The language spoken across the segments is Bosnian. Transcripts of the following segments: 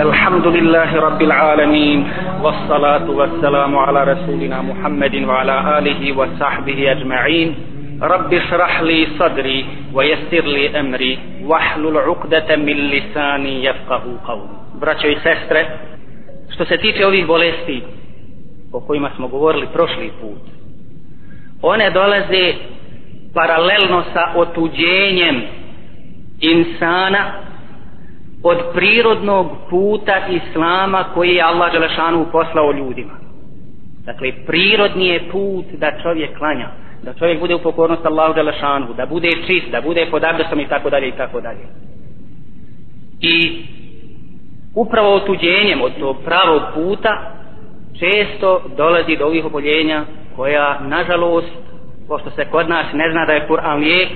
الحمد لله رب العالمين والصلاة والسلام على رسولنا محمد وعلى آله وصحبه أجمعين رب اشرح لي صدري ويسر لي أمري واحلل عقدة من لساني يفقه قولي braćo i sestre, što se tiče ovih bolesti o kojima smo govorili prošli put, one dolaze paralelno sa otuđenjem insana od prirodnog puta Islama koji je Allah Đelešanu poslao ljudima. Dakle, prirodni je put da čovjek klanja, da čovjek bude u pokornost Allahu Đelešanu, da bude čist, da bude pod abdestom i tako dalje i tako dalje. I upravo otuđenjem od tog pravog puta često dolazi do ovih oboljenja koja, nažalost, pošto se kod nas ne zna da je Kur'an lijek,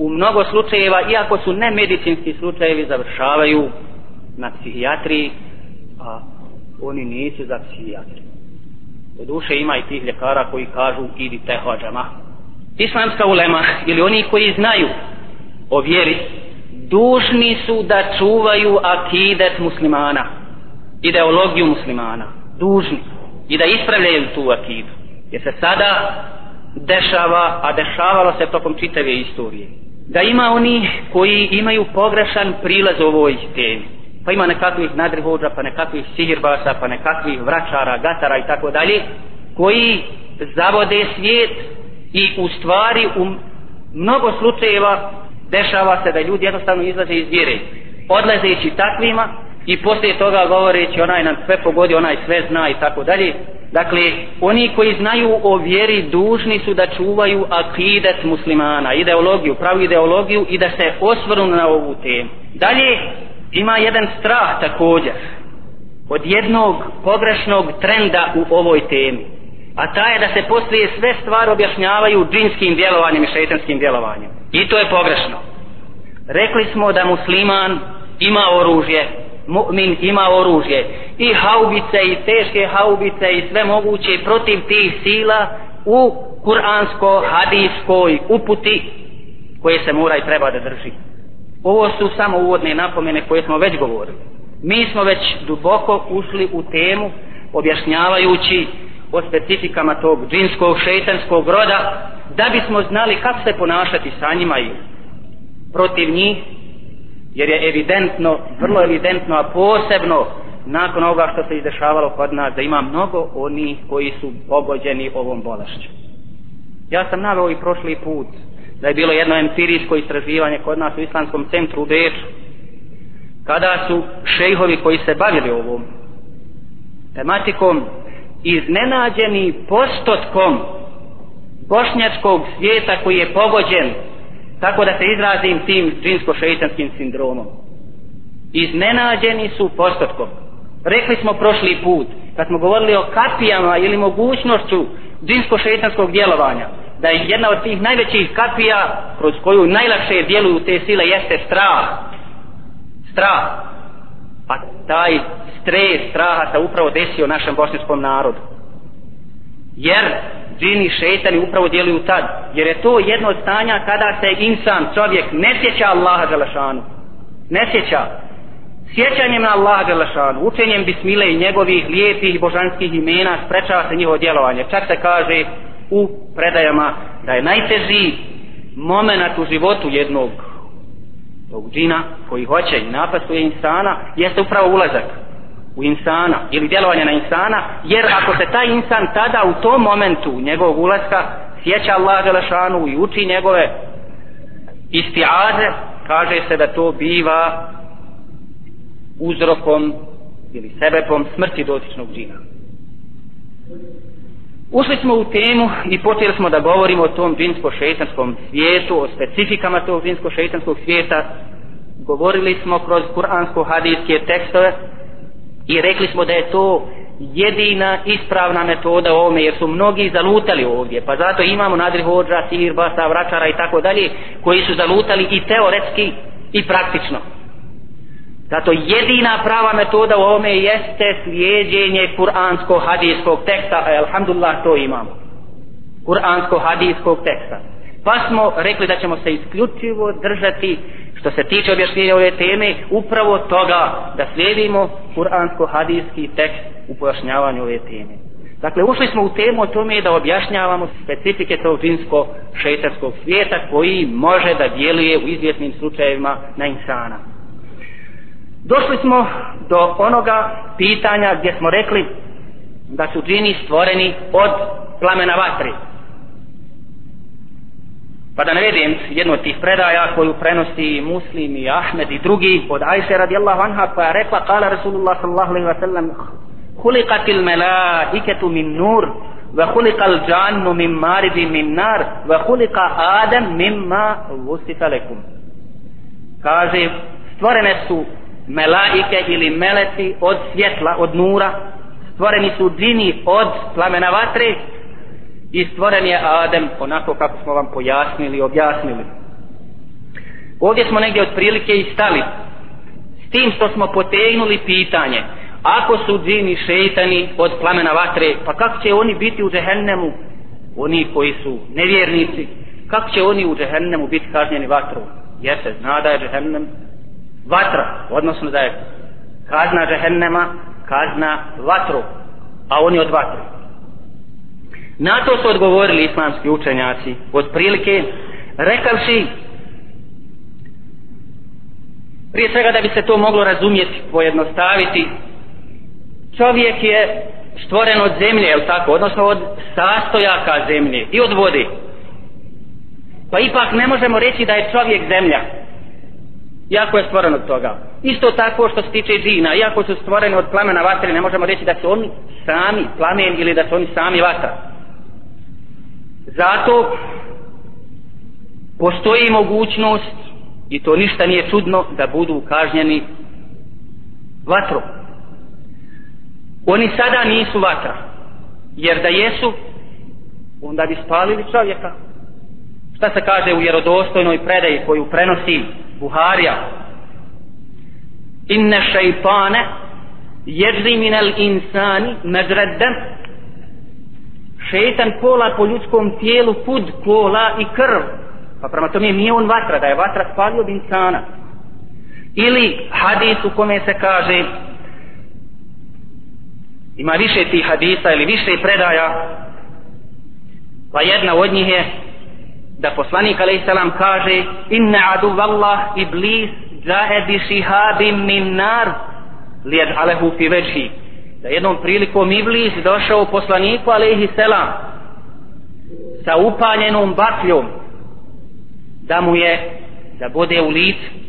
u mnogo slučajeva, iako su nemedicinski slučajevi, završavaju na psihijatriji, a oni nisu za psihijatriju. Do duše ima i tih ljekara koji kažu idite hođama. Islamska ulema ili oni koji znaju o vjeri, dužni su da čuvaju akidet muslimana, ideologiju muslimana, dužni i da ispravljaju tu akidu. Jer se sada dešava, a dešavalo se tokom čitave istorije da ima oni koji imaju pogrešan prilaz u ovoj temi. Pa ima nekakvih nadrihođa, pa nekakvih sihirbasa, pa nekakvih vraćara, gatara i tako dalje, koji zavode svijet i u stvari u mnogo slučajeva dešava se da ljudi jednostavno izlaze iz vjere. Odlazeći takvima i poslije toga govoreći onaj nam sve pogodi, onaj sve zna i tako dalje, Dakle, oni koji znaju o vjeri dužni su da čuvaju akidet muslimana, ideologiju, pravu ideologiju i da se osvrnu na ovu temu. Dalje, ima jedan strah također od jednog pogrešnog trenda u ovoj temi. A ta je da se poslije sve stvari objašnjavaju džinskim djelovanjem i šeitanskim djelovanjem. I to je pogrešno. Rekli smo da musliman ima oružje, mu'min ima oružje. I haubice i teške haubice i sve moguće protiv tih sila u kuransko hadijskoj uputi koje se mora i treba da drži. Ovo su samo uvodne napomene koje smo već govorili. Mi smo već duboko ušli u temu objašnjavajući o specifikama tog džinskog šeitanskog roda da bismo znali kako se ponašati sa njima i protiv njih jer je evidentno, vrlo evidentno, a posebno nakon ovoga što se izdešavalo kod nas, da ima mnogo onih koji su pogođeni ovom bolešću. Ja sam naveo i prošli put da je bilo jedno empirijsko istraživanje kod nas u Islamskom centru u Beču, kada su šejhovi koji se bavili ovom tematikom iznenađeni postotkom bošnjačkog svijeta koji je pogođen tako da se izrazim tim džinsko-šeitanskim sindromom. Iznenađeni su postotkom. Rekli smo prošli put, kad smo govorili o kapijama ili mogućnošću džinsko-šeitanskog djelovanja, da je jedna od tih najvećih kapija kroz koju najlakše djeluju te sile jeste strah. Strah. Pa taj stres straha se upravo desio našem bošnjskom narodu. Jer džini šeitani upravo djeluju tad. Jer je to jedno od stanja kada se insan, čovjek, ne sjeća Allaha Đelešanu. Ne sjeća. Sjećanjem na Allaha Đelešanu, učenjem bismile i njegovih lijepih božanskih imena sprečava se njihovo djelovanje. Čak se kaže u predajama da je najteži moment u životu jednog tog džina koji hoće i napastuje insana jeste upravo ulazak u insana ili djelovanje na insana jer ako se taj insan tada u tom momentu njegovog ulaska sjeća Allah Đelešanu i uči njegove istiaze kaže se da to biva uzrokom ili sebepom smrti dotičnog džina Ušli smo u temu i počeli smo da govorimo o tom džinsko-šeitanskom svijetu, o specifikama tog džinsko-šeitanskog svijeta. Govorili smo kroz kuransko-hadijske tekstove, I rekli smo da je to jedina ispravna metoda ovome, jer su mnogi zalutali ovdje. Pa zato imamo nadri hođa, sihirba, vračara i tako dalje, koji su zalutali i teoretski i praktično. Zato jedina prava metoda u ovome jeste slijedjenje kuransko-hadijskog teksta, a alhamdulillah to imamo. Kuransko-hadijskog teksta. Pa smo rekli da ćemo se isključivo držati što se tiče objašnjenja ove teme, upravo toga da slijedimo kuransko-hadijski tekst u pojašnjavanju ove teme. Dakle, ušli smo u temu o tome da objašnjavamo specifike tog džinsko šeitarskog svijeta koji može da djeluje u izvjetnim slučajevima na insana. Došli smo do onoga pitanja gdje smo rekli da su džini stvoreni od plamena vatre. Pa da navedem jednu od tih predaja koju prenosi Muslim i Ahmed i drugi od Ajše radijallahu anha koja je rekla kala Rasulullah sallallahu alaihi wa sallam خلقت الملائكة من نور وخلق الجان من مارد من نار وخلق آدم مما وصف لكم kaže stvorene su melaike ili meleci od svjetla, od nura stvoreni su džini od plamena vatre i stvoren je Adem onako kako smo vam pojasnili i objasnili. Ovdje smo negdje otprilike i stali s tim što smo potegnuli pitanje ako su džini šeitani od plamena vatre pa kako će oni biti u džehennemu? Oni koji su nevjernici kako će oni u džehennemu biti kažnjeni vatrom? Jer se zna da je džehennem vatra odnosno da je kazna džehennema kazna vatru a oni od vatre na to su odgovorili islamski učenjaci od prilike rekavši prije svega da bi se to moglo razumjeti pojednostaviti čovjek je stvoren od zemlje, je tako? Odnosno od sastojaka zemlje i od vode. Pa ipak ne možemo reći da je čovjek zemlja. Iako je stvoren od toga. Isto tako što se tiče džina, iako su stvoreni od plamena vatre, ne možemo reći da su oni sami plamen ili da su oni sami vatra. Zato postoji mogućnost i to ništa nije čudno da budu kažnjeni vatrom. Oni sada nisu vatra jer da jesu onda bi spalili čovjeka. Šta se kaže u vjerodostojnoj predaji koju prenosi Buharija? Inne šeitane jedri minel insani medreddem šeitan kola po ljudskom tijelu pud kola i krv. Pa prema tome nije on vatra da je vatra spalio bi insana. Ili hadis u kome se kaže ima više tih hadisa ili više predaja pa jedna od njih je da poslanik alaih salam kaže inna adu vallah iblis jahe bi šihabim min nar lijed alehu fi veđhi da jednom prilikom iblis došao poslaniku alaihi selam sa upaljenom bakljom da mu je da bude u licu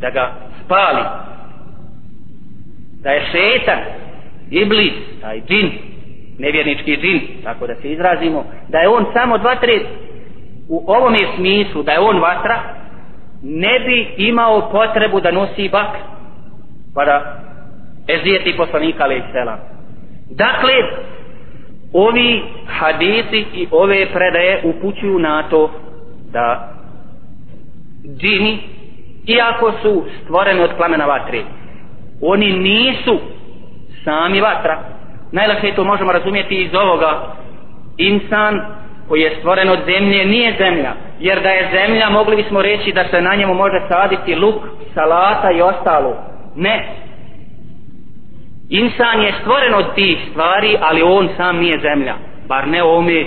da ga spali. Da je šetan iblis, taj džin, nevjernički džin, tako da se izrazimo, da je on samo dva, tri, u ovom je smislu, da je on vatra, ne bi imao potrebu da nosi bak, pa da ezijeti poslanika, alaih selam. Dakle, ovi hadisi i ove predaje upućuju na to da džini, iako su stvoreni od plamena vatre, oni nisu sami vatra. Najlakše to možemo razumjeti iz ovoga. Insan koji je stvoren od zemlje nije zemlja jer da je zemlja mogli bismo reći da se na njemu može saditi luk, salata i ostalo. Ne insan je stvoren od tih stvari ali on sam nije zemlja bar ne ome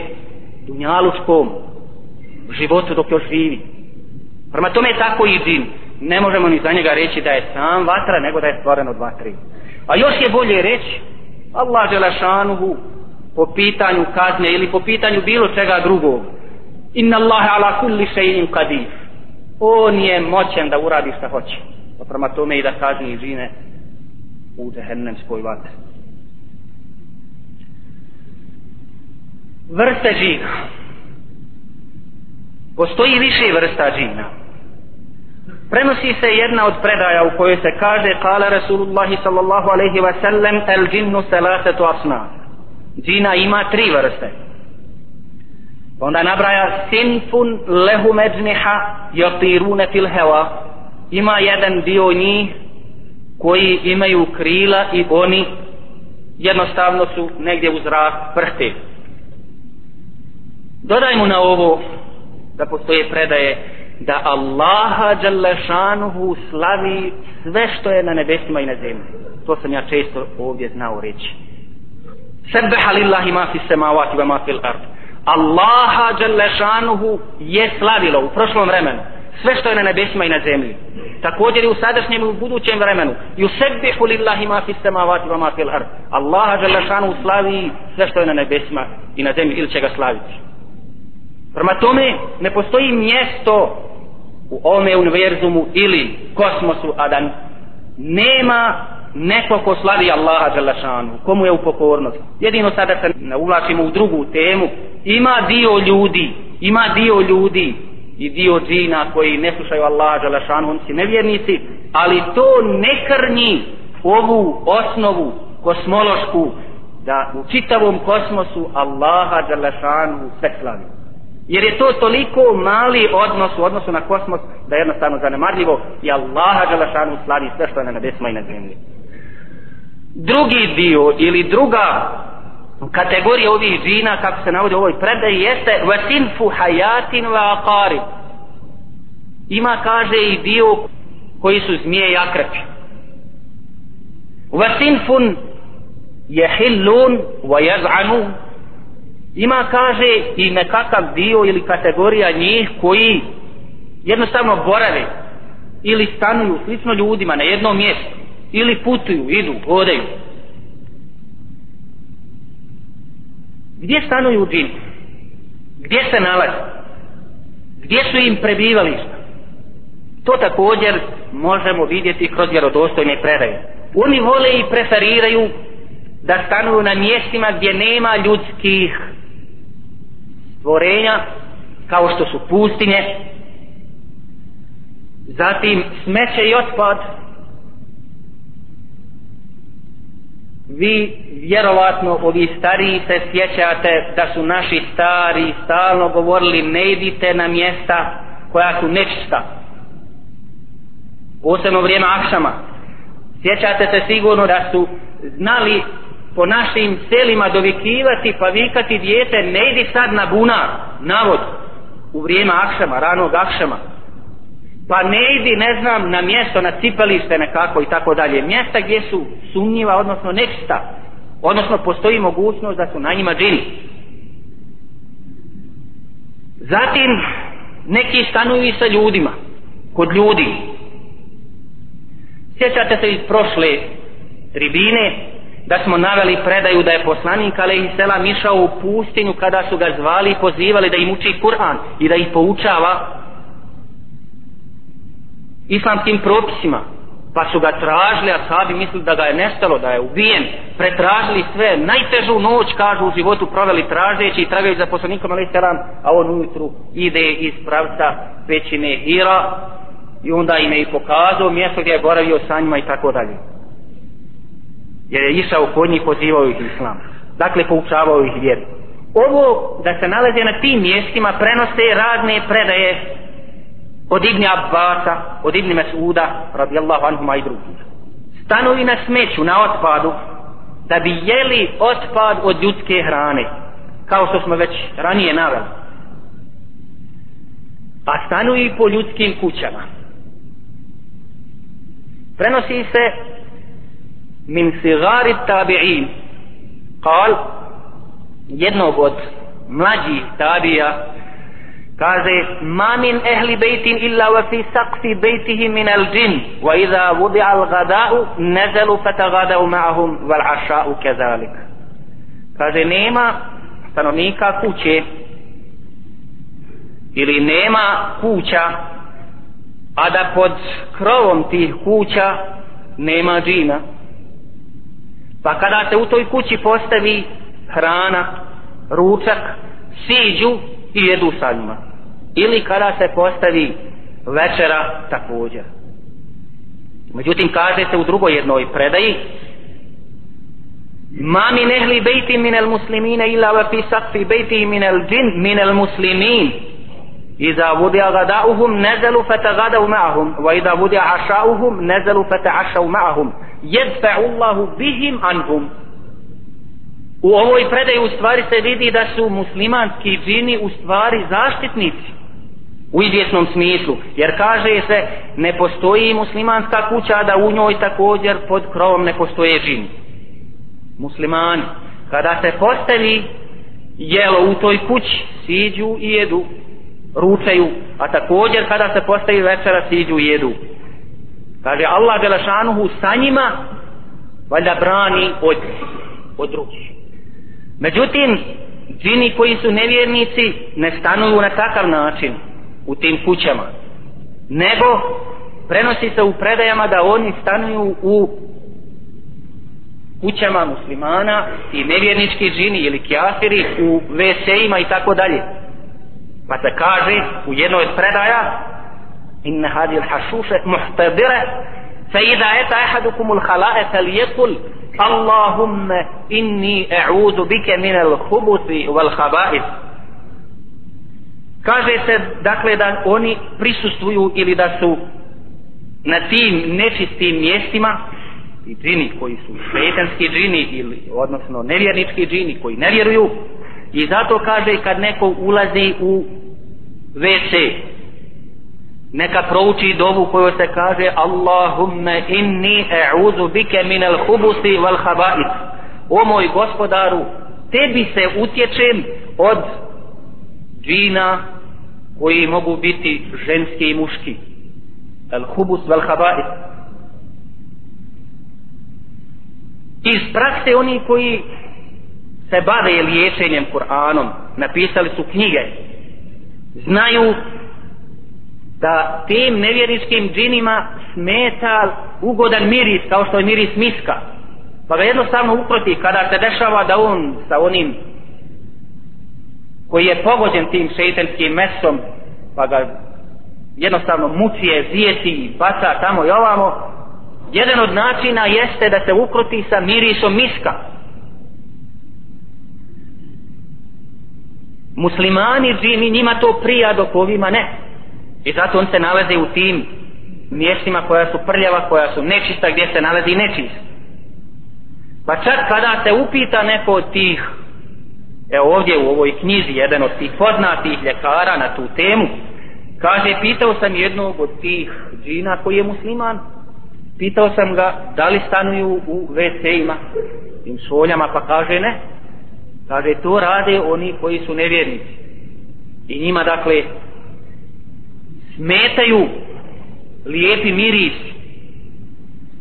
dunjalučkom životu dok još živi prema tome je tako i džin ne možemo ni za njega reći da je sam vatra nego da je stvoren od vatri A još je bolje reći Allah Želešanuhu po pitanju kazne ili po pitanju bilo čega drugog. Inna Allahe ala kulli še'in kadir. On je moćen da uradi šta hoće. Pa prema tome i da kazni žine u džehennemskoj vatri. Vrste džina. Postoji više vrsta džina prenosi se jedna od predaja u kojoj se kaže kala Rasulullah sallallahu alaihi wa sallam el džinnu selasetu asna džina ima tri vrste onda nabraja sinfun lehu međniha Jatirune fil heva ima jedan dio njih koji imaju krila i oni jednostavno su negdje u zrak prhte dodajmo na ovo da postoje predaje da Allaha Đalešanuhu slavi sve što je na nebesima i na zemlji. To sam ja često ovdje znao reći. Sebeha lillahi ma fi semavati wa ma fil ard. Allaha Đalešanuhu je slavilo u prošlom vremenu sve što je na nebesima i na zemlji. Također i u sadašnjem i u budućem vremenu. Yusebbihu lillahi ma fis samawati wa ma fil ard. Allah dželle šanu slavi sve što je na nebesima i na zemlji ili će ga slaviti. Prema tome ne postoji mjesto u ovome univerzumu ili kosmosu, a da nema neko ko slavi Allaha Đalešanu, komu je u pokornost. Jedino sada se uvlačimo u drugu temu. Ima dio ljudi, ima dio ljudi i dio džina koji ne slušaju Allaha Đalešanu, oni su nevjernici, ali to ne krnji ovu osnovu kosmološku da u čitavom kosmosu Allaha Đalešanu sve slavi. Jer je to toliko mali odnos u odnosu na kosmos da je jednostavno zanemarljivo i Allaha Đalešanu slavi sve što je na nebesima i na zemlji. Drugi dio ili druga kategorija ovih džina kako se navodi u ovoj predaji jeste vasinfu hajatin wa aqari ima kaže i dio koji su zmije i akrepi vasinfun jehillun wa jaz'anu ima kaže i nekakav dio ili kategorija njih koji jednostavno borave ili stanuju slično ljudima na jednom mjestu ili putuju, idu, hodaju. Gdje stanuju džini? Gdje se nalazi? Gdje su im prebivališta? To također možemo vidjeti kroz vjerodostojne predaje. Oni vole i preferiraju da stanuju na mjestima gdje nema ljudskih stvorenja kao što su pustinje zatim smeće i otpad vi vjerovatno ovi stariji se sjećate da su naši stari stalno govorili ne idite na mjesta koja su nečista. Posebno vrijeme akšama. Sjećate se sigurno da su znali po našim selima dovikivati pa vikati dijete ne idi sad na bunar. Navod u vrijeme akšama, ranog akšama pa ne idi, ne znam, na mjesto, na cipelište nekako i tako dalje. Mjesta gdje su sumnjiva, odnosno nečista. Odnosno, postoji mogućnost da su na njima džini. Zatim, neki stanuju i sa ljudima, kod ljudi. Sjećate se iz prošle tribine, da smo naveli predaju da je poslanik Alehi Selam išao u pustinju kada su ga zvali i pozivali da im uči Kur'an i da ih poučava islamskim propisima pa su ga tražili a sabi mislili da ga je nestalo da je ubijen. Pretražili sve najtežu noć kažu u životu proveli tražeći i tragajući za poslanikom ali selam a on ujutru ide iz pravca pećine Hira i onda im je i pokazao mjesto gdje je boravio sa njima i tako dalje. Jer je išao kod njih pozivao ih islam. Dakle poučavao ih vjeru. Ovo da se nalaze na tim mjestima prenose razne predaje od Ibni Abbasa, od Ibni Mesuda, radijallahu anhuma i drugih. Stanovi na smeću, na otpadu, da bi jeli otpad od ljudske hrane, kao što smo već ranije naveli. A stanuju po ljudskim kućama. Prenosi se min sigari tabi'in, kal, jednog od mlađih tabija, kaže ma min ehli bejtin illa wa fi saqfi bejtihi min al džin wa iza vudi al gada'u nezalu fatagada'u ma'ahum wal aša'u kezalik kaže nema stanovnika kuće ili nema kuća a da pod krovom tih kuća nema džina pa kada se u toj kući postavi hrana ručak siđu i jedu sa njima. Ili kada se postavi večera također. Međutim, kaže se u drugoj jednoj predaji Ma min ehli bejti min el muslimine illa wa fi sakfi bejti min el džin min el muslimin Iza vudija gadauhum nezelu fete gadau ma'ahum Wa iza vudija ašauhum nezelu fete ašau ma'ahum Jedfa'u Allahu bihim anhum U ovoj predaju u stvari se vidi da su muslimanski džini u stvari zaštitnici u izvjesnom smislu. Jer kaže se ne postoji muslimanska kuća da u njoj također pod krovom ne postoje džini muslimani kada se postavi jelo u toj kući siđu i jedu ručaju a također kada se postavi večera siđu i jedu. Kaže Allah Đelešanuhu sa njima valjda brani od, od drugih. Međutim džini koji su nevjernici ne stanuju na takav način u tim kućama nego prenosi se u predajama da oni stanuju u kućama muslimana i nevjernički džini ili kjafiri u WC-ima i tako dalje. Pa se kaže u jednoj od predaja inna hadi l-hašuše muhtadire fe idha eta ahadukum al-halae fel jekul Allahumma inni e'udu bike min al-khubuthi wal khaba'ith kaže se dakle da oni prisustuju ili da su na tim nečistim mjestima i džini koji su šetanski džini ili odnosno nevjernički džini koji ne vjeruju i zato kaže kad neko ulazi u WC neka prouči dovu koju se kaže Allahumma inni a'udhu bike min al hubusi wal haba'it o moj gospodaru tebi se utječem od džina koji mogu biti ženski i muški. Al hubus vel haba'it iz prakse oni koji se bave liječenjem Kur'anom napisali su knjige znaju da tim nevjeričkim džinima smeta ugodan miris kao što je miris miska pa ga jednostavno uproti kada se dešava da on sa onim koji je pogođen tim šeitanskim mesom pa ga jednostavno mucije, zijeti, baca tamo i ovamo. Jedan od načina jeste da se ukruti sa mirisom miska. Muslimani džini njima to prija dok ovima ne. I zato on se nalaze u tim mjestima koja su prljava koja su nečista gdje se nalazi nečist. Pa čak kada se upita neko od tih evo ovdje u ovoj knjizi jedan od tih poznatih ljekara na tu temu kaže pitao sam jednog od tih džina koji je musliman. Pitao sam ga da li stanuju u WC-ima tim šoljama pa kaže ne. Kaže to rade oni koji su nevjernici. I njima dakle smetaju lijepi miris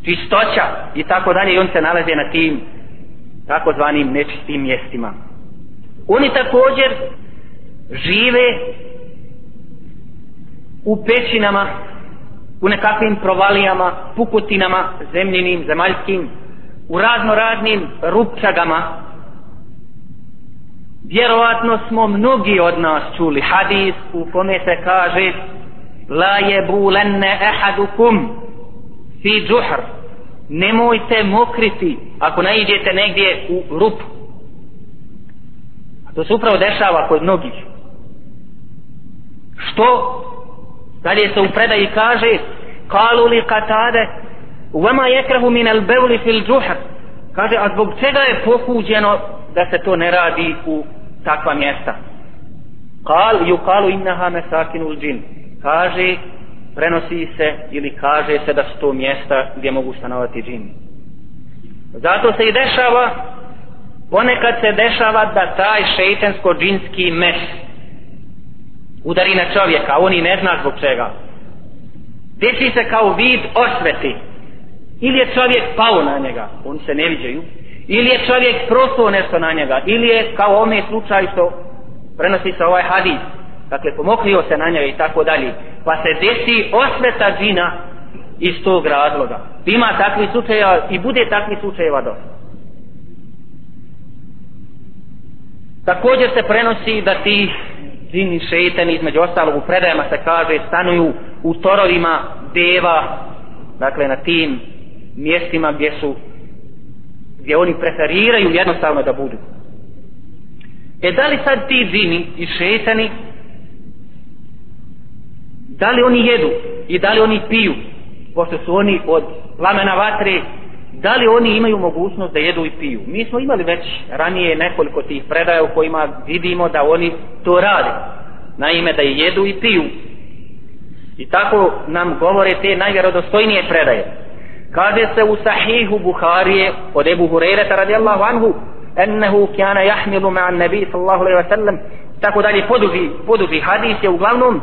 čistoća i tako dalje i on se nalaze na tim takozvanim nečistim mjestima oni također žive u pećinama u nekakvim provalijama, pukutinama, zemljinim, zemaljskim, u razno raznim rupčagama. Vjerovatno smo mnogi od nas čuli hadis u kome se kaže La je bulenne ehadukum fi džuhr Nemojte mokriti ako najdete negdje u rupu To se upravo dešava kod mnogih. Što? Dalje se u predaji kaže kalu li katade vama jekrahu min al bevli fil džuhr kaže a zbog čega je pokuđeno da se to ne radi u takva mjesta? Kal ju kalu innaha mesakinu džin kaže prenosi se ili kaže se da su to mjesta gdje mogu stanovati džini zato se i dešava ponekad se dešava da taj šeitansko džinski mes udari na čovjeka, on i ne zna zbog čega. Desi se kao vid osveti. Ili je čovjek pao na njega, oni se ne viđaju. Ili je čovjek prosto nešto na njega. Ili je kao ome slučaj što prenosi se ovaj hadis. Dakle, pomokrio se na njega i tako dalje. Pa se desi osveta džina iz tog razloga. Ima takvi slučajeva i bude takvi slučajeva dosta. Također se prenosi da ti džini šeitani između ostalog u predajama se kaže stanuju u torovima deva dakle na tim mjestima gdje su gdje oni preferiraju jednostavno da budu. E da li sad ti džini i šeitani da li oni jedu i da li oni piju pošto su oni od plamena vatre da li oni imaju mogućnost da jedu i piju? Mi smo imali već ranije nekoliko tih predaja u kojima vidimo da oni to rade. Naime da jedu i piju. I tako nam govore te najvjerodostojnije predaje. Kaže se u sahihu Buharije od Ebu Hurereta radijallahu anhu ennehu kjana jahmilu ma'an nebi sallahu alaihi wa sallam. Tako dalje poduži, poduži hadis je uglavnom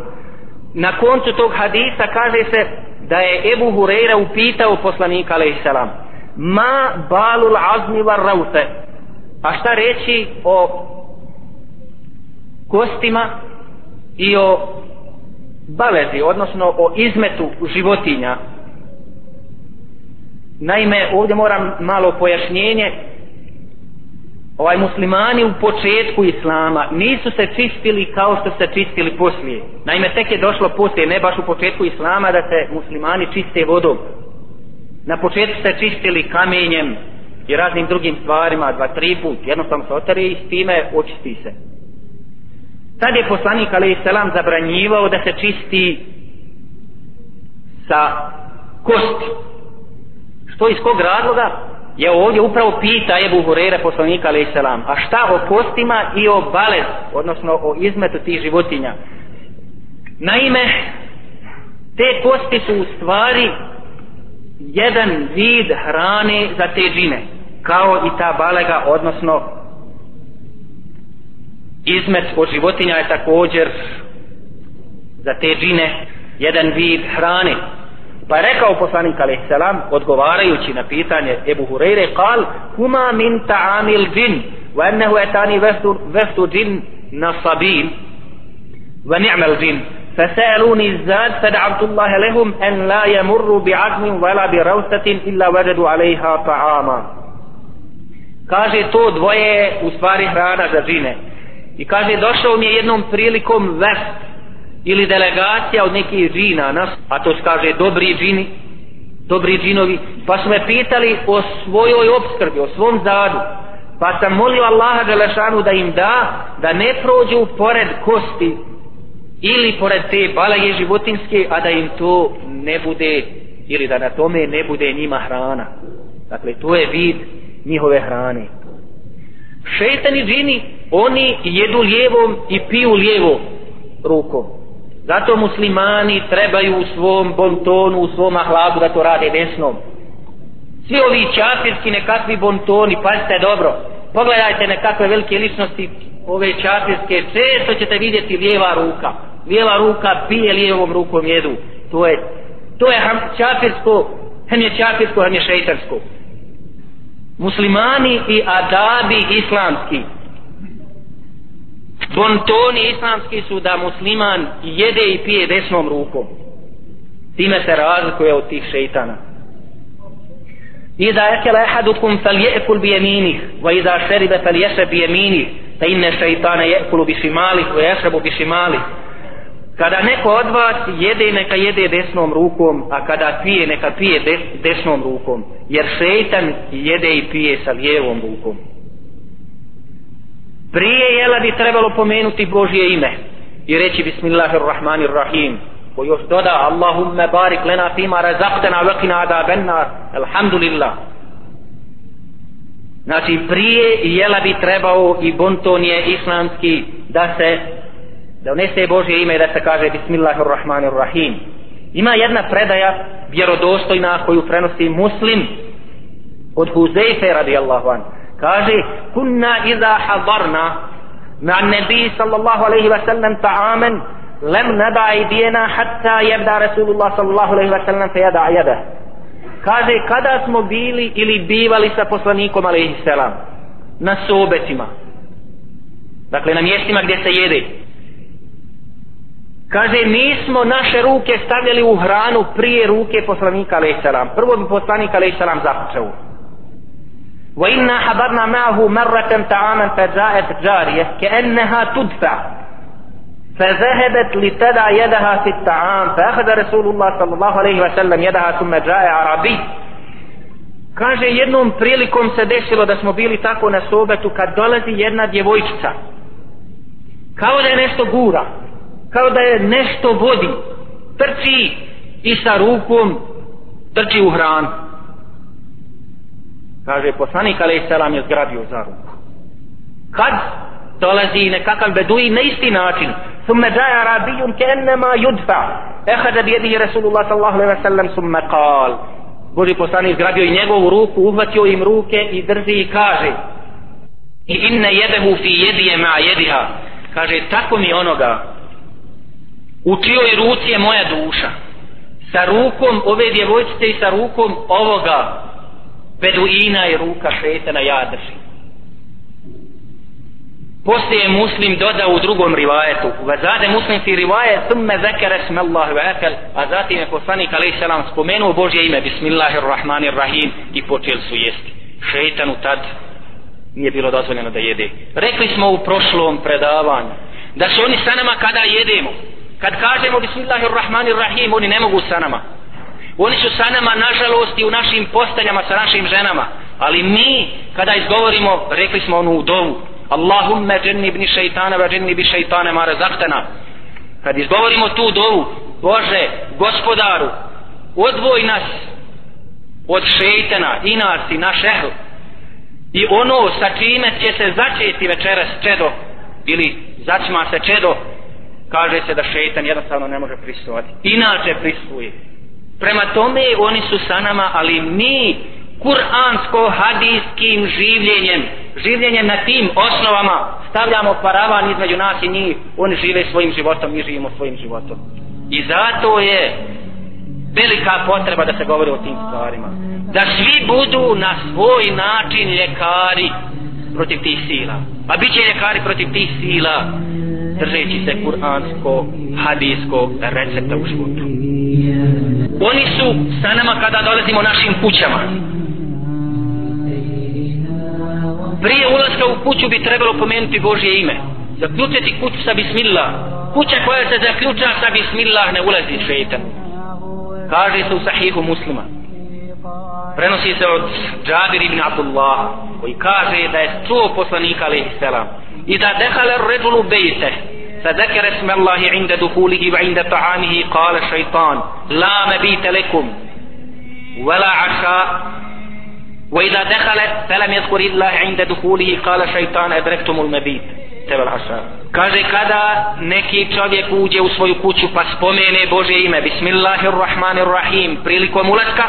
na koncu tog hadisa kaže se da je Ebu Hureyre upitao poslanika alaihi salam ma balul azmi var raute a šta reći o kostima i o balezi, odnosno o izmetu životinja. Naime, ovdje moram malo pojašnjenje. Ovaj muslimani u početku islama nisu se čistili kao što se čistili poslije. Naime, tek je došlo poslije, ne baš u početku islama da se muslimani čiste vodom. Na početku se čistili kamenjem i raznim drugim stvarima, dva, tri put, jednostavno se otari i s time očisti se. Tad je poslanik alaih selam zabranjivao da se čisti sa kosti. Što iz kog razloga? Je ovdje upravo pita Ebu Hurere poslanika alaih selam. A šta o kostima i o balez, odnosno o izmetu tih životinja? Naime, te kosti su u stvari jedan vid hrane za te džine. Kao i ta balega, odnosno izmet od životinja je također za te džine jedan vid hrane pa je rekao poslanik alaih salam odgovarajući na pitanje Ebu Hureyre kal huma min ta'amil džin wa ennehu etani veftu džin nasabin wa ni'mal džin فسألوني الزاد فدعوت الله لهم أن لا يمروا بعزم ولا بروسة إلا وجدوا عليها طعاما kaže to dvoje u stvari hrana za džine I kaže, došao mi je jednom prilikom vest ili delegacija od nekih džina, nas, a to se kaže dobri džini, dobri džinovi, pa su me pitali o svojoj obskrbi, o svom zadu. Pa sam molio Allaha Đelešanu da im da, da ne prođu pored kosti ili pored te balaje životinske, a da im to ne bude, ili da na tome ne bude njima hrana. Dakle, to je vid njihove hrane. Šeitani džini oni jedu lijevom i piju lijevo rukom. Zato muslimani trebaju u svom bontonu, u svom ahlabu da to rade desnom. Svi ovi čafirski nekakvi bontoni, pazite dobro, pogledajte nekakve velike ličnosti, ove čafirske, često ćete vidjeti lijeva ruka bijela ruka pije lijevom rukom jedu. To je, to je čafirsko, hem je čafirsko, hem je šeitarsko. Muslimani i adabi islamski, bontoni islamski su da musliman jede i pije desnom rukom time se razlikuje od tih šeitana Iza ekele ehadukum fal je'kul bi jeminih wa iza šeribe fal ješe bi jeminih fa kada neko od vas jede neka jede desnom rukom a kada pije neka pije des, desnom rukom. Jer šeitan jede i pije sa lijevom rukom. Prije jela bi trebalo pomenuti Božje ime i reći Bismillahirrahmanirrahim ko još doda Allahumma barik lena fima razaktena vekina ada bennar alhamdulillah. Znači prije jela bi trebao i bonton je islamski da se da unese Božje ime da se kaže Bismillahirrahmanirrahim. Ima jedna predaja vjerodostojna koju prenosi muslim od Huzeyfe radijallahu an kaže kunna iza hadarna na nabi sallallahu alaihi wa sallam ta'amen lem nada idijena hatta jebda rasulullah sallallahu alaihi wa sallam fe jada jada. Kaže kada smo bili ili bivali sa poslanikom alaihi salam? Na sobetima. Dakle na mjestima gdje se jede. kaže mi smo naše ruke stavljali u hranu prije ruke poslanika alaihi salam prvo bi poslanik alaihi salam započeo وإنا حضرنا معه مرة طعاما فجاءت جارية كأنها تدفع فذهبت لتدع يدها في الطعام فأخذ رسول الله صلى الله عليه وسلم يدها ثم جاء عربي Kaže, jednom prilikom se desilo da smo bili tako na sobetu kad dolazi jedna djevojčica. Kao da je nešto gura. Kao da je nešto vodi. Trči i sa rukom trči u hranu kaže poslanik alaih selam je zgrabio za ruku. Kad dolazi nekakav beduji na isti način thumme džaja rabijun ke ennema yudfa ehada bi jedihi Rasulullah sallallahu alaihi wa sallam summa kal. Boži poslanik zgrabio i njegovu ruku, uhvatio im ruke i drži i kaže i inne jedehu fi jedije ma jediha. Kaže tako mi onoga u čijoj ruci je moja duša? Sa rukom ove djevojčice i sa rukom ovoga beduina i ruka šetana ja držim. Poslije muslim dodao u drugom rivajetu. Vazade muslim fi rivajet thumme zekere sme Allahu ve a zatim je poslanik alaih salam spomenuo Božje ime bismillahirrahmanirrahim i počeli su jesti. Šeitanu tad nije bilo dozvoljeno da jede. Rekli smo u prošlom predavanju da su oni sa nama kada jedemo kad kažemo bismillahirrahmanirrahim oni ne mogu sa nama. Oni su sa nama nažalost i u našim posteljama sa našim ženama. Ali mi kada izgovorimo rekli smo onu u dovu Allahumma jannibni shaytana wa jannibi šeitane ma zahtana. kad izgovorimo tu dovu Bože gospodaru odvoj nas od šejtana i nas i naš ehl. I ono sa čime će se začeti večeras čedo ili začma se čedo kaže se da šejtan jednostavno ne može prisustvovati. Inače prisustvuje prema tome oni su sa nama ali mi kuransko-hadijskim življenjem življenjem na tim osnovama stavljamo paravan između nas i njih. Oni žive svojim životom, mi živimo svojim životom. I zato je velika potreba da se govori o tim stvarima. Da svi budu na svoj način ljekari protiv tih sila. A bit će ljekari protiv tih sila držeći se kuransko hadijsko recepta u životu. Oni su sa nama kada dolazimo našim kućama. Prije ulaska u kuću bi trebalo pomenuti Božje ime. Zaključiti kuću sa bismillah. Kuća koja se zaključa sa bismillah ne ulazi šeitan. Kaže se u sahihu muslima. Prenosi se od Džabir ibn Abdullah koji kaže da je čuo poslanika alaihi selam i da dehale ređulu bejte. فذكر اسم الله عند دخوله وعند طعامه قال الشيطان لا مبيت لكم ولا عشاء وإذا دخل فلم يذكر الله عند دخوله قال الشيطان أدركتم المبيت tebel hasan. Kaže kada neki čovjek uđe u svoju kuću pa spomene Bože ime Bismillahirrahmanirrahim prilikom ulaska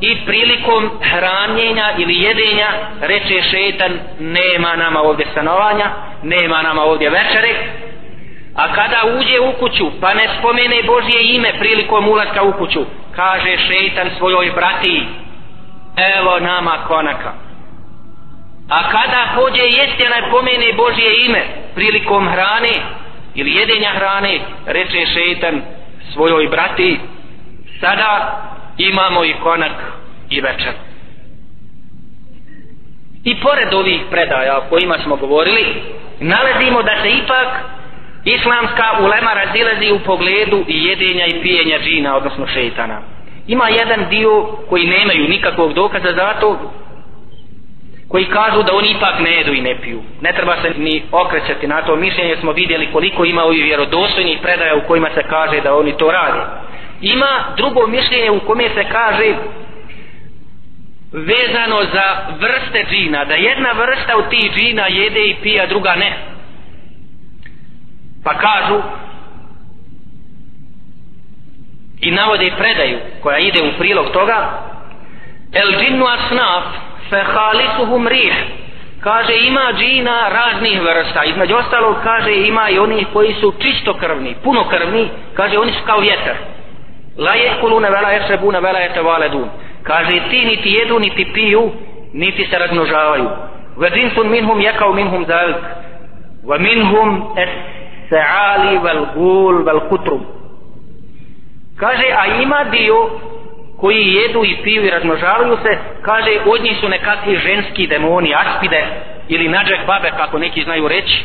i prilikom hranjenja ili jedenja reče šetan nema nama ovdje stanovanja nema nama ovdje večere. A kada uđe u kuću pa ne spomene Božje ime prilikom ulaska u kuću kaže šetan svojoj brati evo nama konaka. A kada pođe jeste onaj pomene Božje ime prilikom hrane ili jedenja hrane reče šetan svojoj brati sada imamo i konak i večer i pored ovih predaja o kojima smo govorili nalazimo da se ipak islamska ulema razilazi u pogledu i jedenja i pijenja džina odnosno šeitana ima jedan dio koji nemaju nikakvog dokaza za to koji kažu da oni ipak ne jedu i ne piju. Ne treba se ni okrećati na to mišljenje, smo vidjeli koliko ima ovih vjerodostojnih predaja u kojima se kaže da oni to rade. Ima drugo mišljenje u kome se kaže vezano za vrste džina, da jedna vrsta u tih džina jede i pija, druga ne. Pa kažu i navode predaju koja ide u prilog toga el džinnu asnaf fe halisuhum rih. Kaže ima džina raznih vrsta. Između ostalog kaže ima i oni koji su čistokrvni punokrvni. Kaže oni su kao vjetar la jekulune vela jehsebune vela jetevaledun. kaže ti niti jedu niti piju niti se razmnožavaju. Ve džinsun minhum jekao minhum zalik. Ve minhum es se'ali vel gul vel kutrum. Kaže a ima dio koji jedu i piju i razmnožavaju se kaže od njih su nekakvi ženski demoni aspide ili nađek babe kako neki znaju reći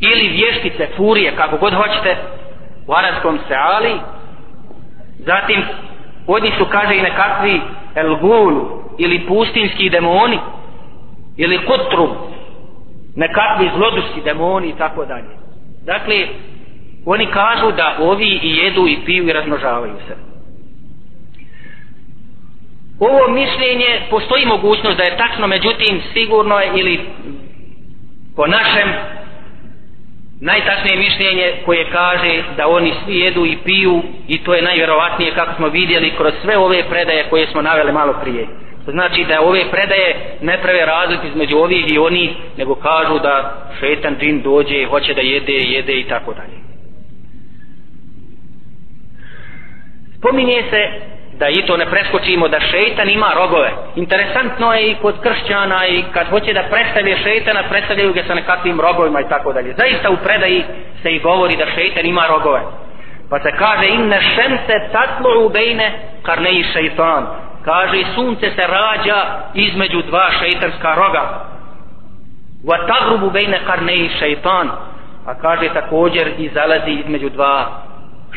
ili vještice furije kako god hoćete u arabskom seali, zatim od njih su kaže i nekakvi elgulu, ili pustinski demoni ili kutru nekakvi zloduški demoni i tako dalje. Dakle oni kažu da ovi i jedu i piju i razmnožavaju se. Ovo mišljenje postoji mogućnost da je tačno međutim sigurno je ili po našem najtačnije mišljenje koje kaže da oni svi jedu i piju i to je najvjerovatnije kako smo vidjeli kroz sve ove predaje koje smo naveli malo prije. To znači da ove predaje ne prave razliku između ovih i onih, nego kažu da šetan džin dođe, hoće da jede, jede i tako dalje. Spominje se da i to ne preskočimo da šeitan ima rogove. Interesantno je i kod kršćana i kad hoće da predstavlje šeitana, predstavljaju ga sa nekakvim rogovima i tako dalje. Zaista u predaji se i govori da šeitan ima rogove. Pa se kaže inne šemse tatlu u bejne karneji šeitan. Kaže sunce se rađa između dva šeitanska roga. Va tagrubu bejne karneji šeitan. A kaže također i zalazi između dva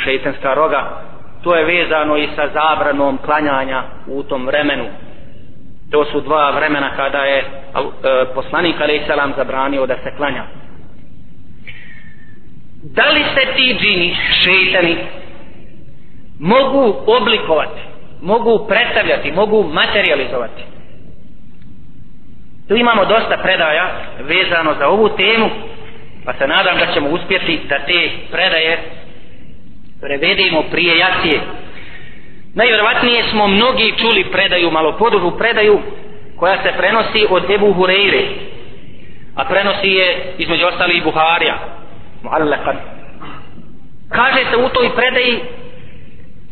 šeitanska roga to je vezano i sa zabranom klanjanja u tom vremenu. To su dva vremena kada je e, poslanik alaih zabranio da se klanja. Da li se ti džini šeitani mogu oblikovati mogu predstavljati mogu materializovati? Tu imamo dosta predaja vezano za ovu temu pa se nadam da ćemo uspjeti da te predaje prevedemo prije jacije najvjerovatnije smo mnogi čuli predaju malo podužu predaju koja se prenosi od Ebu Hureyre a prenosi je između ostali i Buharija muallakan. kaže se u toj predaji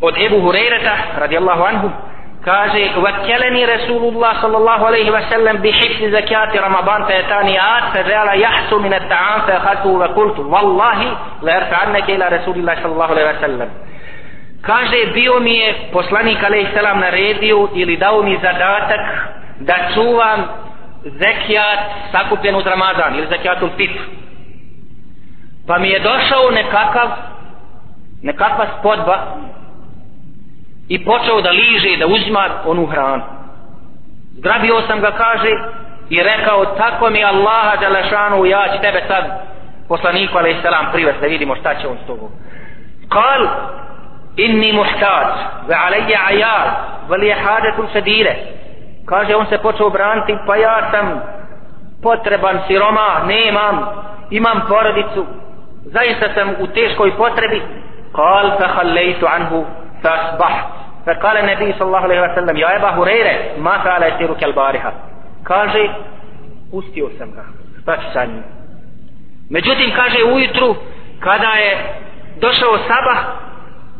od Ebu Hureyreta radijallahu anhu kaže vakeleni Rasulullah sallallahu alaihi wa sallam bi hifzi zakati Ramadan fe etani at fa zala jahsu min at ta'am fa khatu wa kultu wallahi la yarfa'annaka ila Rasulullah sallallahu alaihi wa sallam. Kaže bio mi je poslanik alaihi sallam naredio ili dao mi zadatak da čuvam zekijat sakupljen uz Ramazan ili zekijatul fitr. Pa mi je došao nekakav nekakva spodba i počeo da liže i da uzima onu hranu. Zgrabio sam ga, kaže, i rekao, tako mi Allaha Đalešanu, ja ću tebe sad, poslaniku, alaih salam, selam, privest, da vidimo šta će on s tobom. Kal, inni muhtad, ve alejje ajad, ve li je hadetul sedire. Kaže, on se počeo braniti, pa ja sam potreban siroma, nemam, imam porodicu, zaista sam u teškoj potrebi. Kal, fa halejtu anhu, fa فقال النبي صلى الله عليه وسلم يا أبا هريرة ما فعل يسيرك البارحة kaže pustio sam ga šta ću sa njim međutim kaže ujutru kada je došao sabah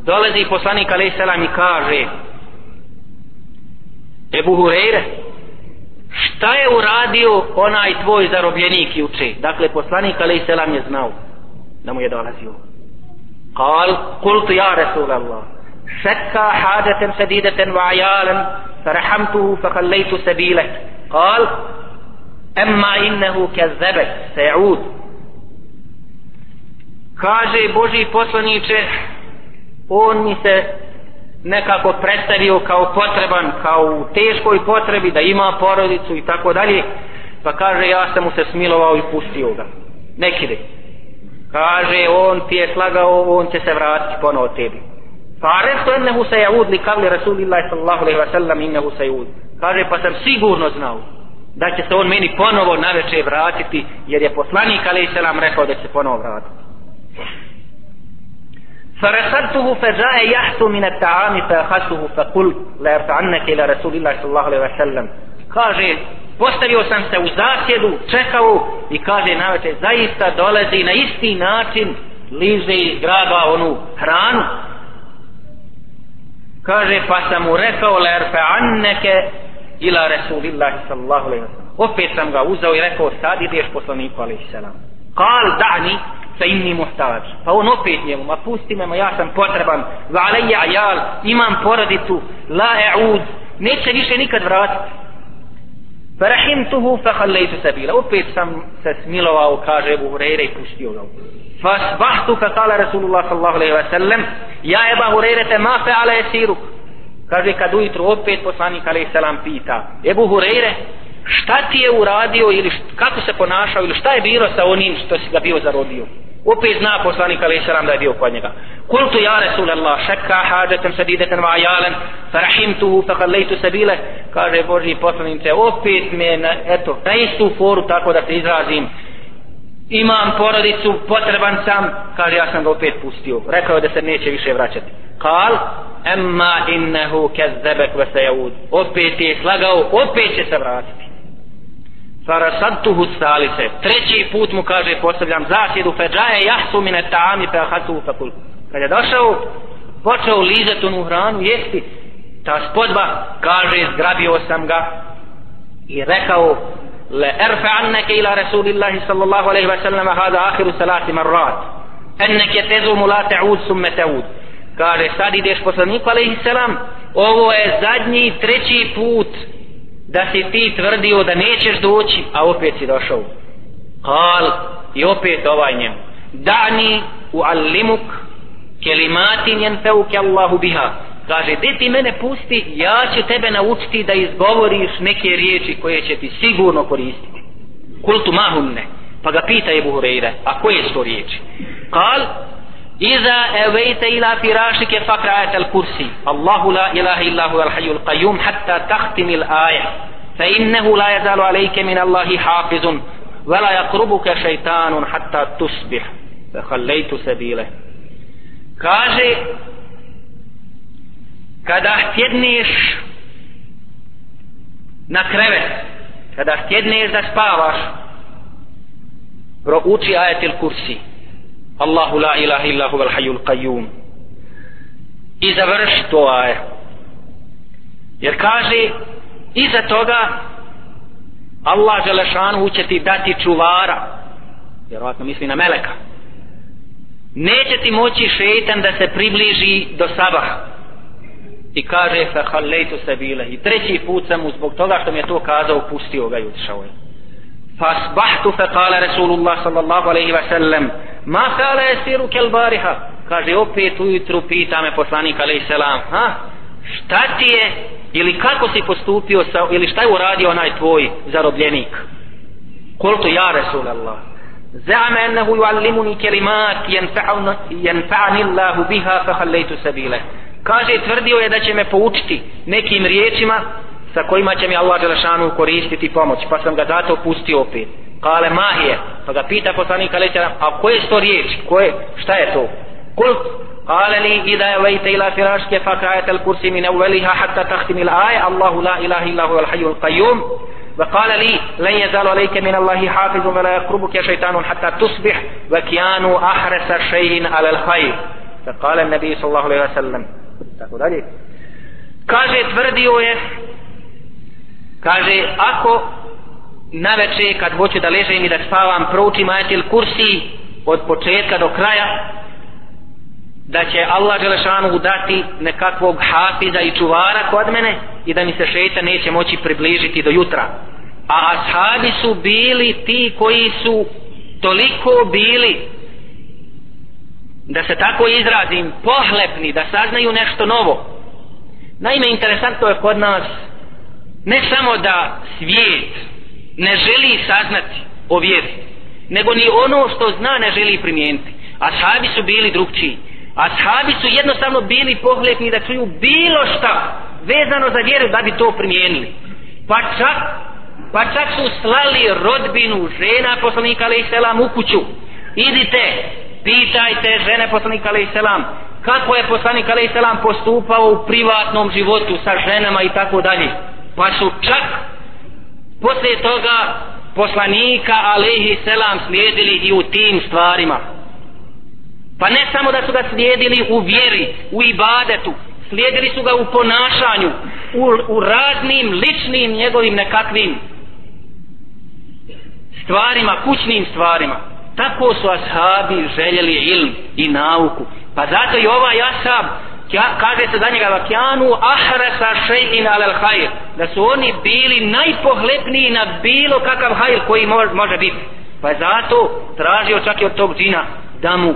dolazi poslanik alaih selam i kaže Ebu Hureyre šta je uradio onaj tvoj zarobljenik juče dakle poslanik alaih selam je znao da mu je dolazio قال قلت يا رسول الله شكى حاجة شديدة وعيالا فرحمته فخليت سبيله قال أما إنه كذبك سيعود kaže Boži poslaniče on mi se nekako predstavio kao potreban kao u teškoj potrebi da ima porodicu i tako dalje pa kaže ja sam mu se smilovao i pustio ga nekide kaže on ti je slagao on će se vratiti ponovo tebi فعرفت انه سيعود لقول رسول الله صلى الله عليه وسلم انه سيعود kaže pa sam sigurno znao da će se on meni ponovo na večer vratiti jer je poslanik alejhi selam rekao da će se ponovo vratiti فرصدته فجاء يحثو من الطعام فأخذته فقلت لا يرفعنك إلى رسول الله صلى الله عليه وسلم kaže postavio sam se u zasjedu čekao i kaže na večer zaista dolazi na isti način liže iz graba onu hranu kaže pa sam mu rekao la erfa'anneke ila rasulillahi sallallahu alaihi wa opet sam ga uzao i rekao sad ideš poslaniku alaihi salam. Kal da'ni sa inni muhtađ pa on opet njemu ma pusti me ma ja sam potreban. Va alaija ajal imam porodicu. La e'ud neće više nikad vratiti. Farahimtuhu fakhallaitu sabila. Opet sam se smilovao, kaže Ebu Hureyre i pustio ga. Fasbahtu faqala Rasulullah sallallahu alaihi wa sallam Ja Eba Hureyre te ma feala esiruk. Kaže kad ujutro opet poslanik alaihi salam pita Ebu Hureyre šta ti je uradio ili kako se ponašao ili šta je bilo sa onim što si ga bio zarodio opet zna poslanik alaih salam da je bio kod njega kultu ja Rasulallah šekka hađetem sadidetem va ajalen farahimtuhu fakallejtu sabile kaže Boži poslanice opet me na, eto, na istu foru tako da se izrazim imam porodicu, potreban sam, kaže ja sam ga opet pustio. Rekao da se neće više vraćati. Kal, emma innehu kezzebek ve. Opet je slagao, opet će se vratiti. Farasadtuhu salise. Treći put mu kaže, postavljam zasjedu, feđaje jahtu mine tami fe ahatuhu fe kulku. Kad je došao, počeo lizati onu hranu, jesti, ta spodba, kaže, zgrabio sam ga i rekao, le erfe anneke ila rasulillahi sallallahu aleyhi wa sallam hada ahiru salati marrat. Enneke tezu mu la te'ud summe te'ud. Kaže, sad ideš poslaniku aleyhi salam ovo je zadnji treći put da si ti tvrdio da nećeš doći a opet si došao. Kal i opet ovaj njemu. dani u allimuk kelimatin jen feuke Allahu biha. Kaže gdje ti mene pusti ja ću tebe naučiti da izgovoriš neke riječi koje će ti sigurno koristiti. Kultu mahunne pa ga pita Ebu Hureyre a koje su to riječi? Kal إذا أويت إلى فراشك فاقرأ آية الكرسي. الله لا إله إلا هو الحي القيوم حتى تختم الآية. فإنه لا يزال عليك من الله حافظ ولا يقربك شيطان حتى تصبح. فخليت سبيله. kaže kada htjedneš na krevet kada htjedneš da spavaš prouči ajetil kursi Allahu la ilaha illa huvel hayyul qayyum. I završi to aje jer kaže iza toga Allah Želešanu će ti dati čuvara. Vjerovatno misli na meleka. Neće ti moći šeitan da se približi do sabaha. I kaže fa halejtu sabile i treći put sam mu zbog toga što mi je to kazao pustio ga i utišao je. Fa asbahtu fa Rasulullah sallallahu alaihi wa sallam ma kala jesiru kel bariha kaže opet ujutru pita me poslanik alaihi salam ha šta ti je ili kako si postupio sa, ili šta je uradio onaj tvoj zarobljenik kultu ja Rasulallah زعم أنه يعلمني كلمات ينفعني الله بها فخليت سبيله kaže tvrdio je da će me poučiti nekim riječima sa kojima će mi Allah Đelešanu koristiti pomoć pa sam ga zato pustio opet kale mahije pa ga pita poslanik Aleća a koje su to riječi koje, šta je to kult قال لي إذا أويت إلى فراشك فقرأت الكرسي من أولها حتى تختم الآية الله لا إله إلا هو الحي القيوم وقال لي لن يزال عليك من الله حافظ ولا يقربك شيطان حتى تصبح وكانوا أحرس شيء على الخير فقال النبي صلى الله عليه وسلم tako dalje kaže tvrdio je kaže ako na večer kad hoću da ležem i da spavam proučim ajetil kursi od početka do kraja da će Allah Đelešanu dati nekakvog hafiza i čuvara kod mene i da mi se šeta neće moći približiti do jutra. A ashabi su bili ti koji su toliko bili da se tako izrazim pohlepni da saznaju nešto novo. Naime interesantno je kod nas ne samo da svijet ne želi saznati o vjeri nego ni ono što zna ne želi primijeniti. Ashabi su bili drugčiji. Ashabi su jednostavno bili pohlepni da čuju bilo šta vezano za vjeru da bi to primijenili. Pa čak pa čak su slali rodbinu žena poslanika alaih selam u kuću. Idite pitajte žene poslanika alaih selam kako je poslanik alaih selam postupao u privatnom životu sa ženama i tako dalje. Pa su čak poslije toga poslanika alaihi selam slijedili i u tim stvarima. Pa ne samo da su ga slijedili u vjeri u ibadetu slijedili su ga u ponašanju u, u raznim ličnim njegovim nekakvim stvarima, kućnim stvarima. Tako su ashabi željeli ilm i nauku. Pa zato i ovaj ashab kaže se za njega vakjanu ahrasa še'in alel hajr da su oni bili najpohlepniji na bilo kakav hajr koji može biti. Pa je zato tražio čak i od tog džina da mu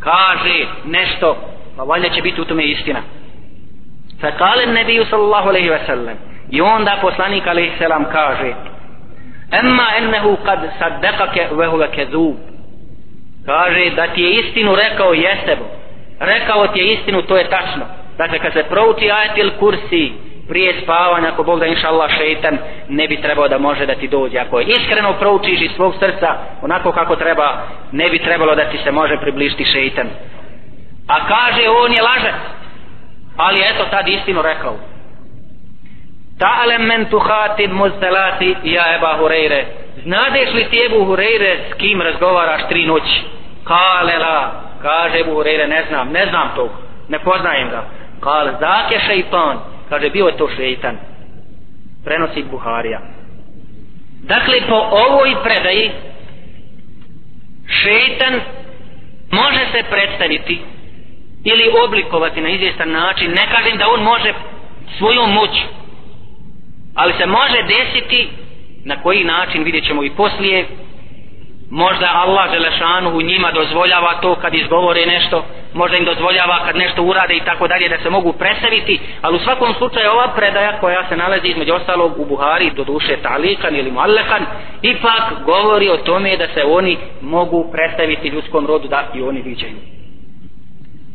kaže nešto pa valjda će biti u tome istina. Fa kale nebiju sallallahu alaihi ve sellem i onda poslanik alaihi selam kaže emma ennehu kad saddekake vehuve kezub kaže da ti je istinu rekao jeste rekao ti je istinu to je tačno. Dakle kad se prouči ajetil kursi prije spavanja ako Bog da inša Allah šeitan ne bi trebao da može da ti dođe. Ako je iskreno proučiš iz svog srca onako kako treba ne bi trebalo da ti se može približiti šeitan. A kaže on je lažac ali eto tad istinu rekao. Ta'alem men tuhatib muzdelati ja Eba Hureyre. Znadeš li ti Ebu Hureyre s kim razgovaraš tri noći? Kale la kaže Ebu Hureyre ne znam ne znam tog ne poznajem ga. Kale zake šeitan? Kaže bio je to šeitan. Prenosi Buharija. Dakle po ovoj predaji šeitan može se predstaviti ili oblikovati na izvjestan način. Ne kažem da on može svojom moću ali se može desiti na koji način vidjet ćemo i poslije možda Allah Želešanu u njima dozvoljava to kad izgovore nešto možda im dozvoljava kad nešto urade i tako dalje da se mogu predstaviti ali u svakom slučaju ova predaja koja se nalazi između ostalog u Buhari do duše talikan ili muallekan ipak govori o tome da se oni mogu predstaviti ljudskom rodu da i oni viđaju.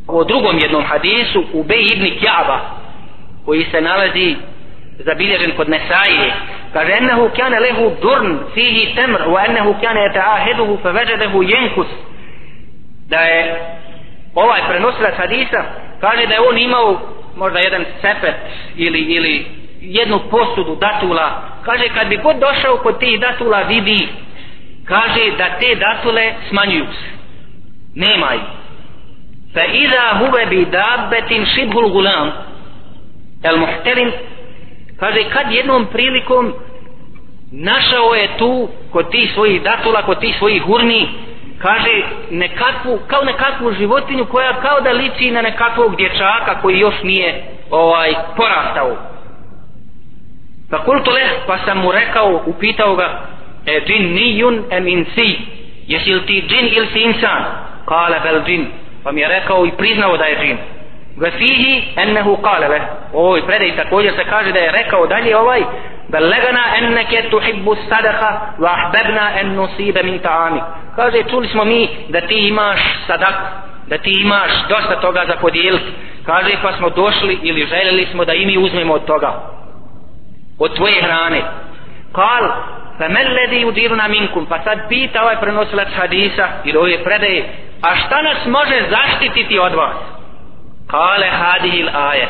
U drugom jednom hadisu u Bej ibn Kjaba koji se nalazi zabilježen kod Nesaije. Kaže ennehu kjane lehu durn fihi temr wa ennehu kjane etaaheduhu fe veđedehu jenkus. Da je ovaj prenosilac hadisa kaže da je on imao možda jedan sepet ili, ili jednu posudu datula. Kaže kad bi god došao kod tih datula vidi kaže da te datule smanjuju se. Nema ih. Fa iza huve bi dabbetin šibhul gulam el muhterim kaže kad jednom prilikom našao je tu kod tih svojih datula, kod tih svojih hurni kaže nekakvu, kao nekakvu životinju koja kao da liči na nekakvog dječaka koji još nije ovaj porastao. Pa kultu leh pa sam mu rekao upitao ga e džin nijun em insi jesi li ti džin ili si insan? Kale bel džin. Pa mi je rekao i priznao da je džin. وفيه أنه قال له ovoj predaj također se kaže da je rekao dalje ovaj بلغنا أنك تحب الصدقة وأحببنا أن نصيب من طعامك kaže čuli smo mi da ti imaš sadak da ti imaš dosta toga za podijeliti kaže pa smo došli ili željeli smo da i mi uzmemo od toga od tvoje hrane قال فما الذي يديرنا منكم pa sad pita ovaj prenosilac hadisa ili ove predaje a šta nas može zaštititi od vas قال هذه الآية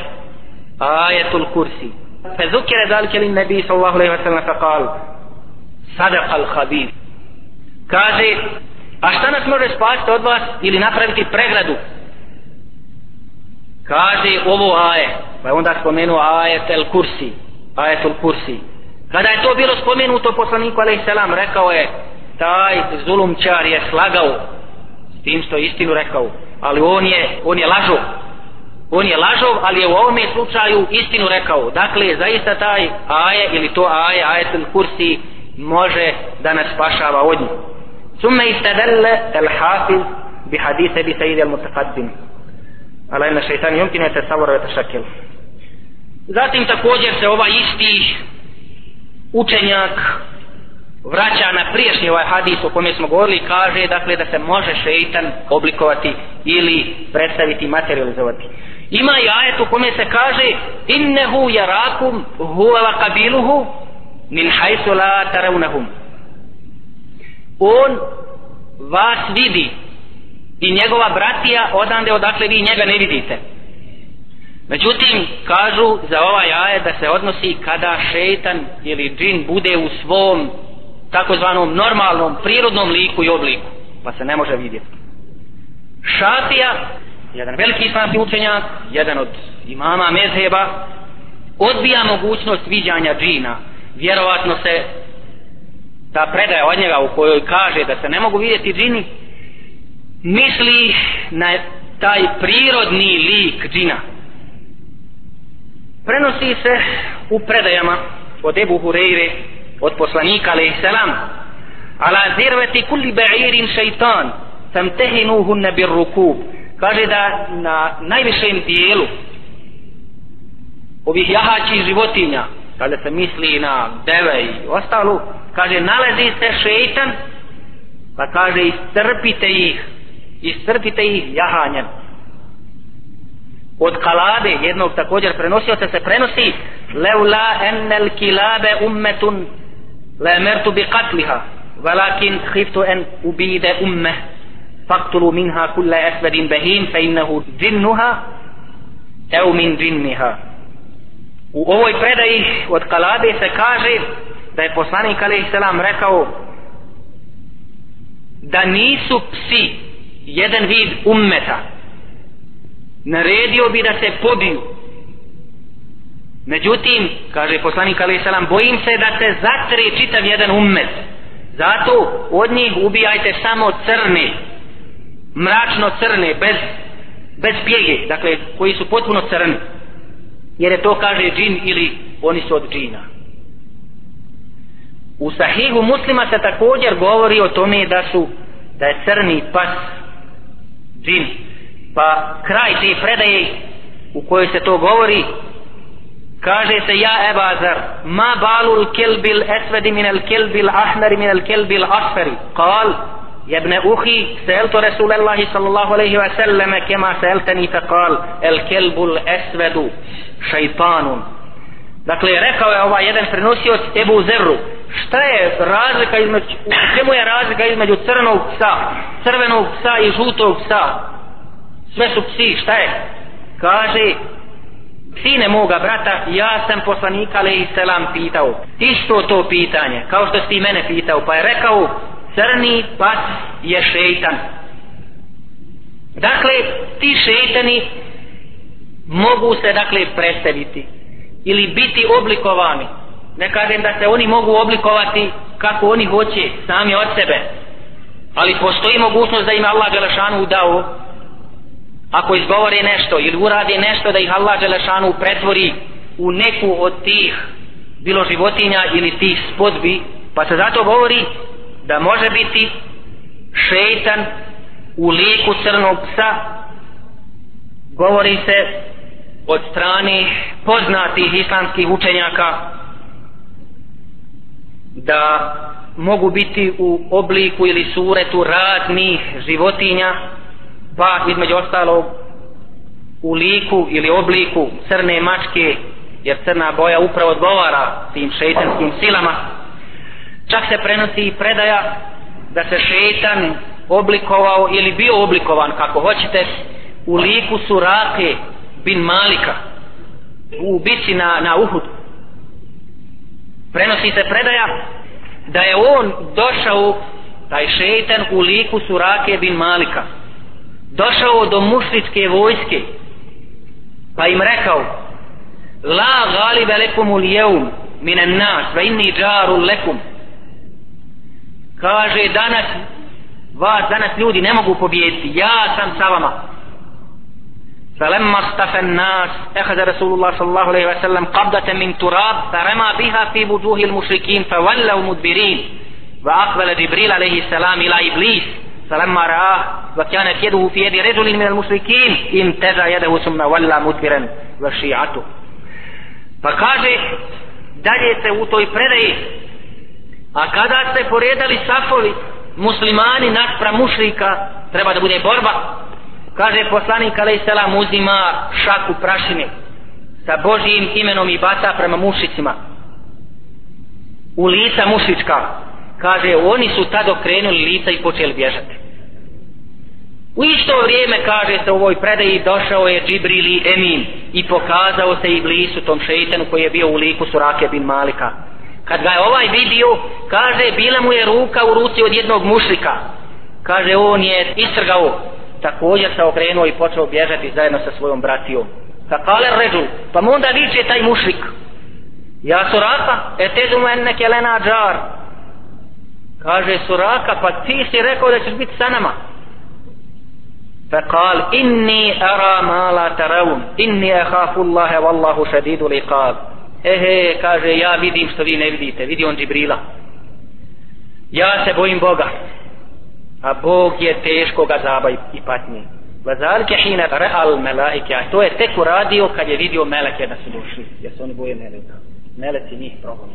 آية الكرسي فذكر ذلك للنبي صلى الله عليه وسلم فقال صدق الخبير kaže a šta nas može spasiti od vas ili napraviti pregradu kaže ovo aje pa je onda spomenuo ajet el kursi ajet el kursi kada je to bilo spomenuto poslaniku alaih selam rekao je taj zulumčar je slagao s tim što istinu rekao ali on je on je lažo on je lažov, ali je u ovome slučaju istinu rekao. Dakle, zaista taj aje ili to aje, ajetul kursi, može da nas spašava od njih. Summe istadelle el hafiz bi hadise bi sajidi al mutaqaddim. Ala ina šeitan yumkinu te savora ve tešakil. Zatim također se ovaj isti učenjak vraća na priješnji ovaj hadis o kome smo govorili kaže dakle da se može šeitan oblikovati ili predstaviti materializovati ima i ajet u kome se kaže innehu jarakum huwa wa kabiluhu min hajsu la taraunahum on vas vidi i njegova bratija odande odakle vi njega ne vidite. Međutim kažu za ovaj ajet da se odnosi kada šeitan ili džin bude u svom takozvanom normalnom prirodnom liku i obliku pa se ne može vidjeti. Šafija jedan veliki islamski učenjak, jedan od imama mezheba, odbija mogućnost viđanja džina. Vjerovatno se ta predaja od njega u kojoj kaže da se ne mogu vidjeti džini, misli na taj prirodni lik džina. Prenosi se u predajama od Ebu Hureyre, od poslanika alaih selam, ala zirveti kulli ba'irin šeitan, famtehinuhunne bir rukub, kaže da na najvišem dijelu ovih jahačih životinja kada se misli na deve i ostalo kaže nalazi se šeitan pa kaže istrpite ih istrpite ih jahanjem. Od kalade jednog također prenosio se prenosi leula enel kilabe ummetun le mertu bi katliha velakin khiftu en ubide ummeh faktulu minha kulla esvedin bahin fe innehu džinnuha ev min džinniha u ovoj predaji od Kalabe se kaže da je poslanik alejhi selam rekao da nisu psi jedan vid ummeta. Naredio bi da se pobiju. Međutim kaže poslanik alejhi selam bojim se da se zatre čitav jedan ummet. Zato od njih ubijajte samo crne mračno crne bez, bez pjege dakle koji su potpuno crni. Jer je to kaže džin ili oni su od džina. U sahihu muslima se također govori o tome da su da je crni pas džin. Pa kraj te predaje u kojoj se to govori kaže se ja Ebazar ma balul kelbil esvedi minel kelbil ahmeri minel kelbil asferi. Kal يا أخي سألت رسول الله صلى الله عليه وسلم كما سألتني فقال الكلب الأسود شيطان Dakle, rekao je ovaj jedan prenosioc Ebu Zerru, šta je razlika između, u čemu je razlika između crnog psa, crvenog psa i žutog psa? Sve su psi, šta je? Kaže, sine moga brata, ja sam poslanika alaihi selam pitao. Isto to pitanje, kao što si ti mene pitao, pa je rekao, crni pas je šeitan. Dakle, ti šeitani mogu se, dakle, predstaviti ili biti oblikovani. Ne kažem da se oni mogu oblikovati kako oni hoće, sami od sebe. Ali postoji mogućnost da im Allah Đelešanu dao ako izgovore nešto ili urade nešto da ih Allah Đelešanu pretvori u neku od tih bilo životinja ili tih spodbi pa se zato govori da može biti šeitan u liku crnog psa govori se od strane poznatih islamskih učenjaka da mogu biti u obliku ili suretu raznih životinja pa između ostalog u liku ili obliku crne mačke jer crna boja upravo odgovara tim šeitanskim silama čak se prenosi i predaja da se šeitan oblikovao ili bio oblikovan kako hoćete u liku surake bin Malika u bici na, na Uhud prenosi se predaja da je on došao taj šeitan u liku surake bin Malika došao do mušličke vojske pa im rekao la galibe lekum ul jeum minan nas va inni džaru lekum kaže danas vas danas ljudi ne mogu pobijediti ja sam sa vama فلما اصطفى الناس اخذ رسول الله صلى الله عليه وسلم قبضة من تراب فرمى بها في وجوه المشركين فولوا مدبرين واقبل جبريل عليه السلام الى ابليس فلما رآه وكانت يده في يد رجل من المشركين انتزع يده ثم ولى مدبرا وشيعته فكاجه dalje se u toj predaji a kada se poredali safovi muslimani naspra mušrika treba da bude borba. Kaže poslanik alaih selam uzima šaku prašine sa Božijim imenom i baca prema mušicima. U lica mušička kaže oni su tad okrenuli lica i počeli bježati. U isto vrijeme kaže se u ovoj predaji došao je Džibril i Emin i pokazao se i blisu tom šeitanu koji je bio u liku Surake bin Malika kad ga je ovaj vidio kaže bila mu je ruka u ruci od jednog mušlika. Kaže on je istrgao. Također se okrenuo i počeo bježati zajedno sa svojom bratijom. Fa kale ređu pa mu onda viče taj mušlik. Ja suraka e tezu mu enneke lena džar. Kaže suraka pa ti si rekao da ćeš biti sa nama. Fa kal inni ara ma la taravun inni ahafu Allahe wallahu šedidu liqab ehe kaže ja vidim što vi ne vidite vidi on Džibrila ja se bojim Boga a Bog je teško ga zaba i patnje Vazalike hina real melaike, a to je tek uradio kad je vidio meleke da su došli, jer se oni boje meleka. Meleci njih progoni.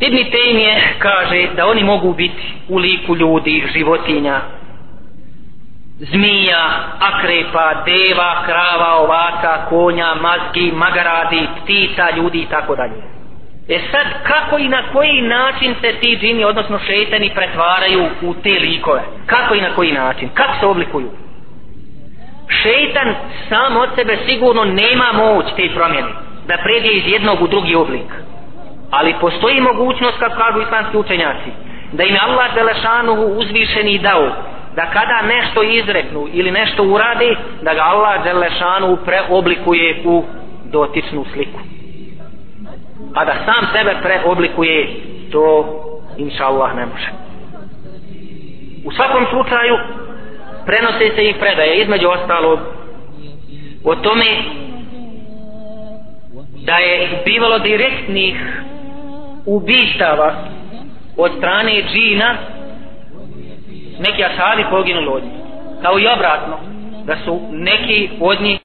Ibn Tejmije kaže da oni mogu biti u liku ljudi, životinja zmija, akrepa, deva, krava, ovaca, konja, mazgi, magaradi, ptica, ljudi i tako dalje. E sad, kako i na koji način se ti džini, odnosno šeitani, pretvaraju u te likove? Kako i na koji način? Kako se oblikuju? Šeitan sam od sebe sigurno nema moć te promjene, da pređe iz jednog u drugi oblik. Ali postoji mogućnost, kako kažu islamski učenjaci, da im Allah Đelešanuhu uzvišeni dao da kada nešto izreknu ili nešto uradi da ga Allah Đelešanu preoblikuje u dotičnu sliku. A da sam sebe preoblikuje to inša Allah ne može. U svakom slučaju prenose se ih predaje između ostalog o tome da je bivalo direktnih ubistava od strane džina neki ashabi poginuli od njih. Kao i obratno, da su neki od njih